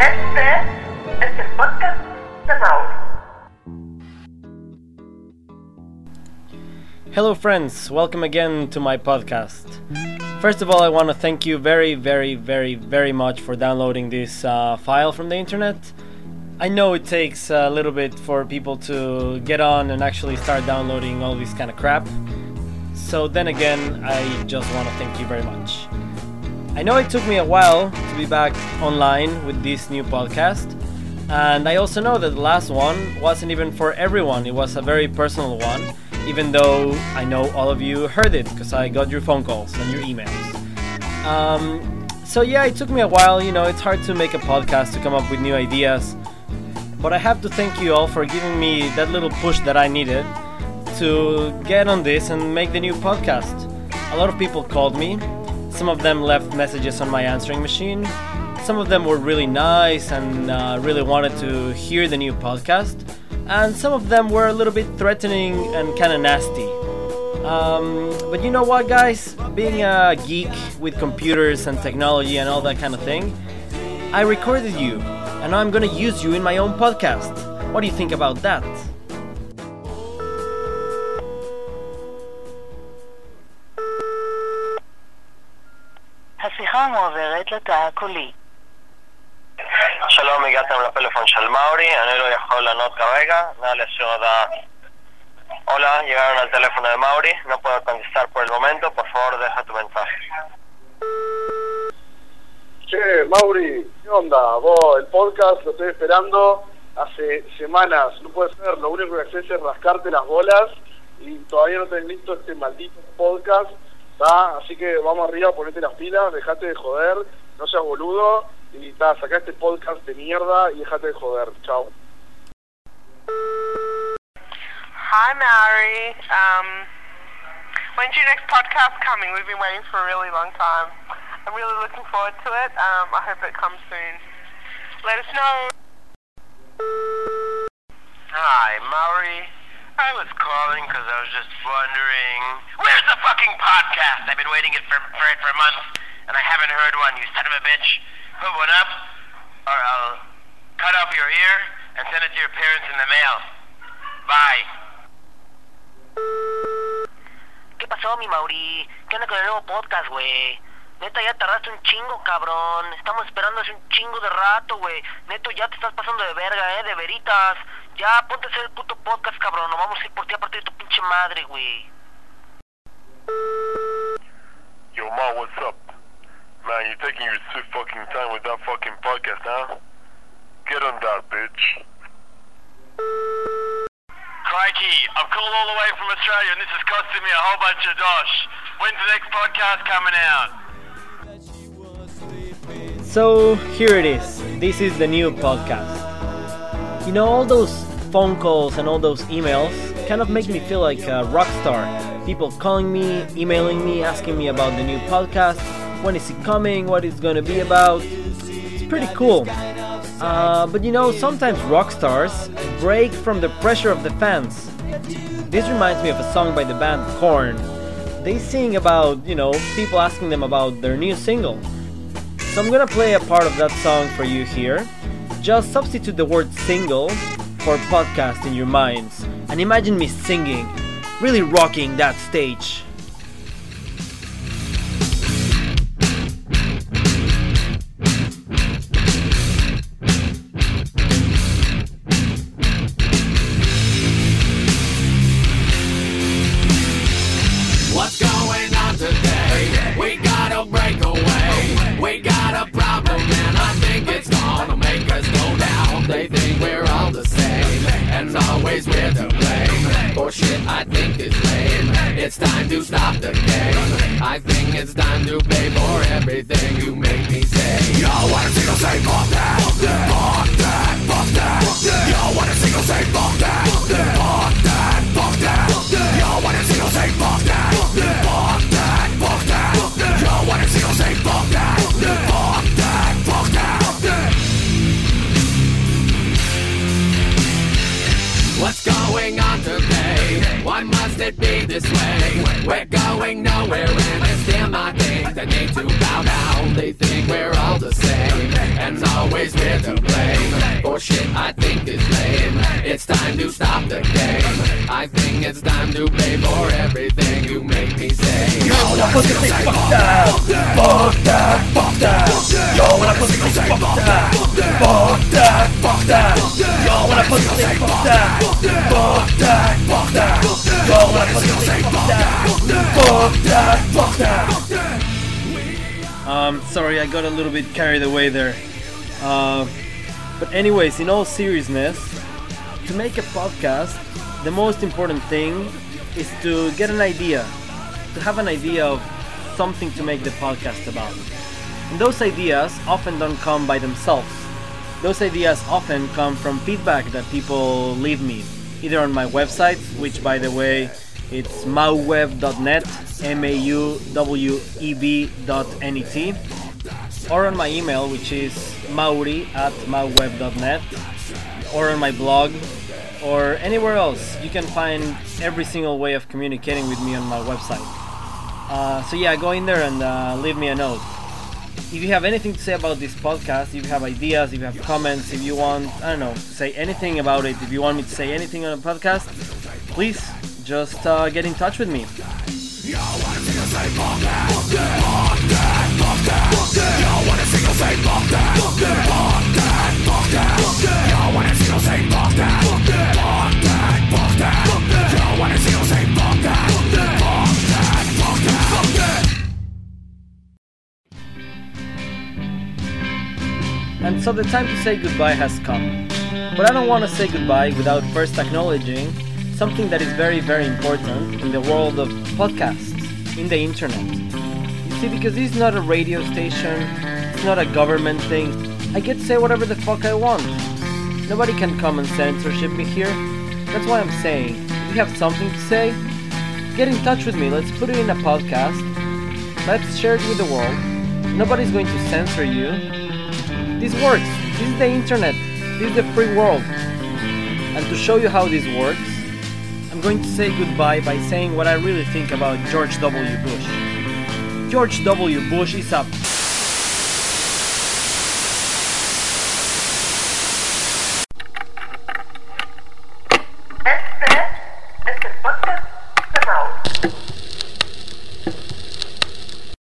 Este es el podcast de. Hello, friends. Welcome again to my podcast. First of all, I want to thank you very, very, very, very much for downloading this uh, file from the internet. I know it takes a little bit for people to get on and actually start downloading all this kind of crap. So, then again, I just want to thank you very much. I know it took me a while to be back online with this new podcast, and I also know that the last one wasn't even for everyone, it was a very personal one even though I know all of you heard it because I got your phone calls and your emails. Um, so, yeah, it took me a while. You know, it's hard to make a podcast to come up with new ideas. But I have to thank you all for giving me that little push that I needed to get on this and make the new podcast. A lot of people called me. Some of them left messages on my answering machine. Some of them were really nice and uh, really wanted to hear the new podcast and some of them were a little bit threatening and kind of nasty. Um, but you know what, guys? Being a geek with computers and technology and all that kind of thing, I recorded you, and I'm gonna use you in my own podcast. What do you think about that? השיחה מועברת לתא הקולי. שלום, הגעתם לפלאפון של מאורי, אני לא יכול לענות כרגע, נא להשאיר הודעה. Hola, llegaron al teléfono de Mauri, no puedo contestar por el momento, por favor deja tu mensaje. Che, Mauri, ¿qué onda? Vos, el podcast lo estoy esperando hace semanas, no puede ser, lo único que haces es rascarte las bolas y todavía no tenés listo este maldito podcast, ¿tá? Así que vamos arriba, ponete las pilas, dejate de joder, no seas boludo y ta, sacá este podcast de mierda y dejate de joder, chao. Hi, Mary. Um, when's your next podcast coming? We've been waiting for a really long time. I'm really looking forward to it. Um, I hope it comes soon. Let us know. Hi, Mauri. I was calling because I was just wondering, where's the fucking podcast? I've been waiting it for, for it for months, and I haven't heard one, you son of a bitch. Put one up, or I'll cut off your ear and send it to your parents in the mail. Bye. ¿Qué pasó, mi Mauri? ¿Qué onda con el nuevo podcast, güey? Neta, ya tardaste un chingo, cabrón. Estamos esperando hace un chingo de rato, güey. Neto, ya te estás pasando de verga, eh, de veritas. Ya, ponte a hacer el puto podcast, cabrón. Nos vamos a ir por ti a partir de tu pinche madre, güey. Yo, Ma, what's up? Man, you're taking your sweet fucking time with that fucking podcast, huh? Get on that, bitch. Crikey, I've called all the way from Australia and this is costing me a whole bunch of dosh. When's the next podcast coming out? So here it is. This is the new podcast. You know, all those phone calls and all those emails kind of make me feel like a rock star. People calling me, emailing me, asking me about the new podcast, when is it coming, what it's going to be about. It's pretty cool. Uh, but you know, sometimes rock stars break from the pressure of the fans. This reminds me of a song by the band Korn. They sing about, you know, people asking them about their new single. So I'm gonna play a part of that song for you here. Just substitute the word single for podcast in your minds and imagine me singing, really rocking that stage. I think is lame. It's time to stop the game. I think it's time to pay for everything you make me say. Yo, wanna single say fuck Why must it be this way? We're going nowhere it's still my thing. They need to bow down. They think we're all the same, and always we're to blame for shit I think is lame. It's time to stop the game. I think it's time to pay for everything you make me say. Yo, when I fucking say fuck that, fuck that, fuck that. Yo, when I fucking say fuck that, fuck that, fuck that. Yo, when I fucking say fuck that, fuck that, fuck that. When I fucking say fuck that, fuck that, fuck that. Um, sorry, I got a little bit carried away there. Uh, but anyways, in all seriousness, to make a podcast, the most important thing is to get an idea, to have an idea of something to make the podcast about. And those ideas often don't come by themselves. Those ideas often come from feedback that people leave me, either on my website, which by the way, it's mauweb.net, M-A-U-W-E-B.net, or on my email, which is mauri at mauweb.net, or on my blog, or anywhere else. You can find every single way of communicating with me on my website. Uh, so yeah, go in there and uh, leave me a note. If you have anything to say about this podcast, if you have ideas, if you have comments, if you want, I don't know, say anything about it, if you want me to say anything on the podcast, please just uh, get in touch with me. And so the time to say goodbye has come. But I don't want to say goodbye without first acknowledging something that is very, very important in the world of podcasts, in the internet. You see, because this is not a radio station, it's not a government thing, I get to say whatever the fuck I want. Nobody can come and censorship me here. That's why I'm saying, if you have something to say, get in touch with me. Let's put it in a podcast. Let's share it with the world. Nobody's going to censor you. This works. This is the internet. This is the free world. And to show you how this works, I'm going to say goodbye by saying what I really think about George W. Bush. George W. Bush is a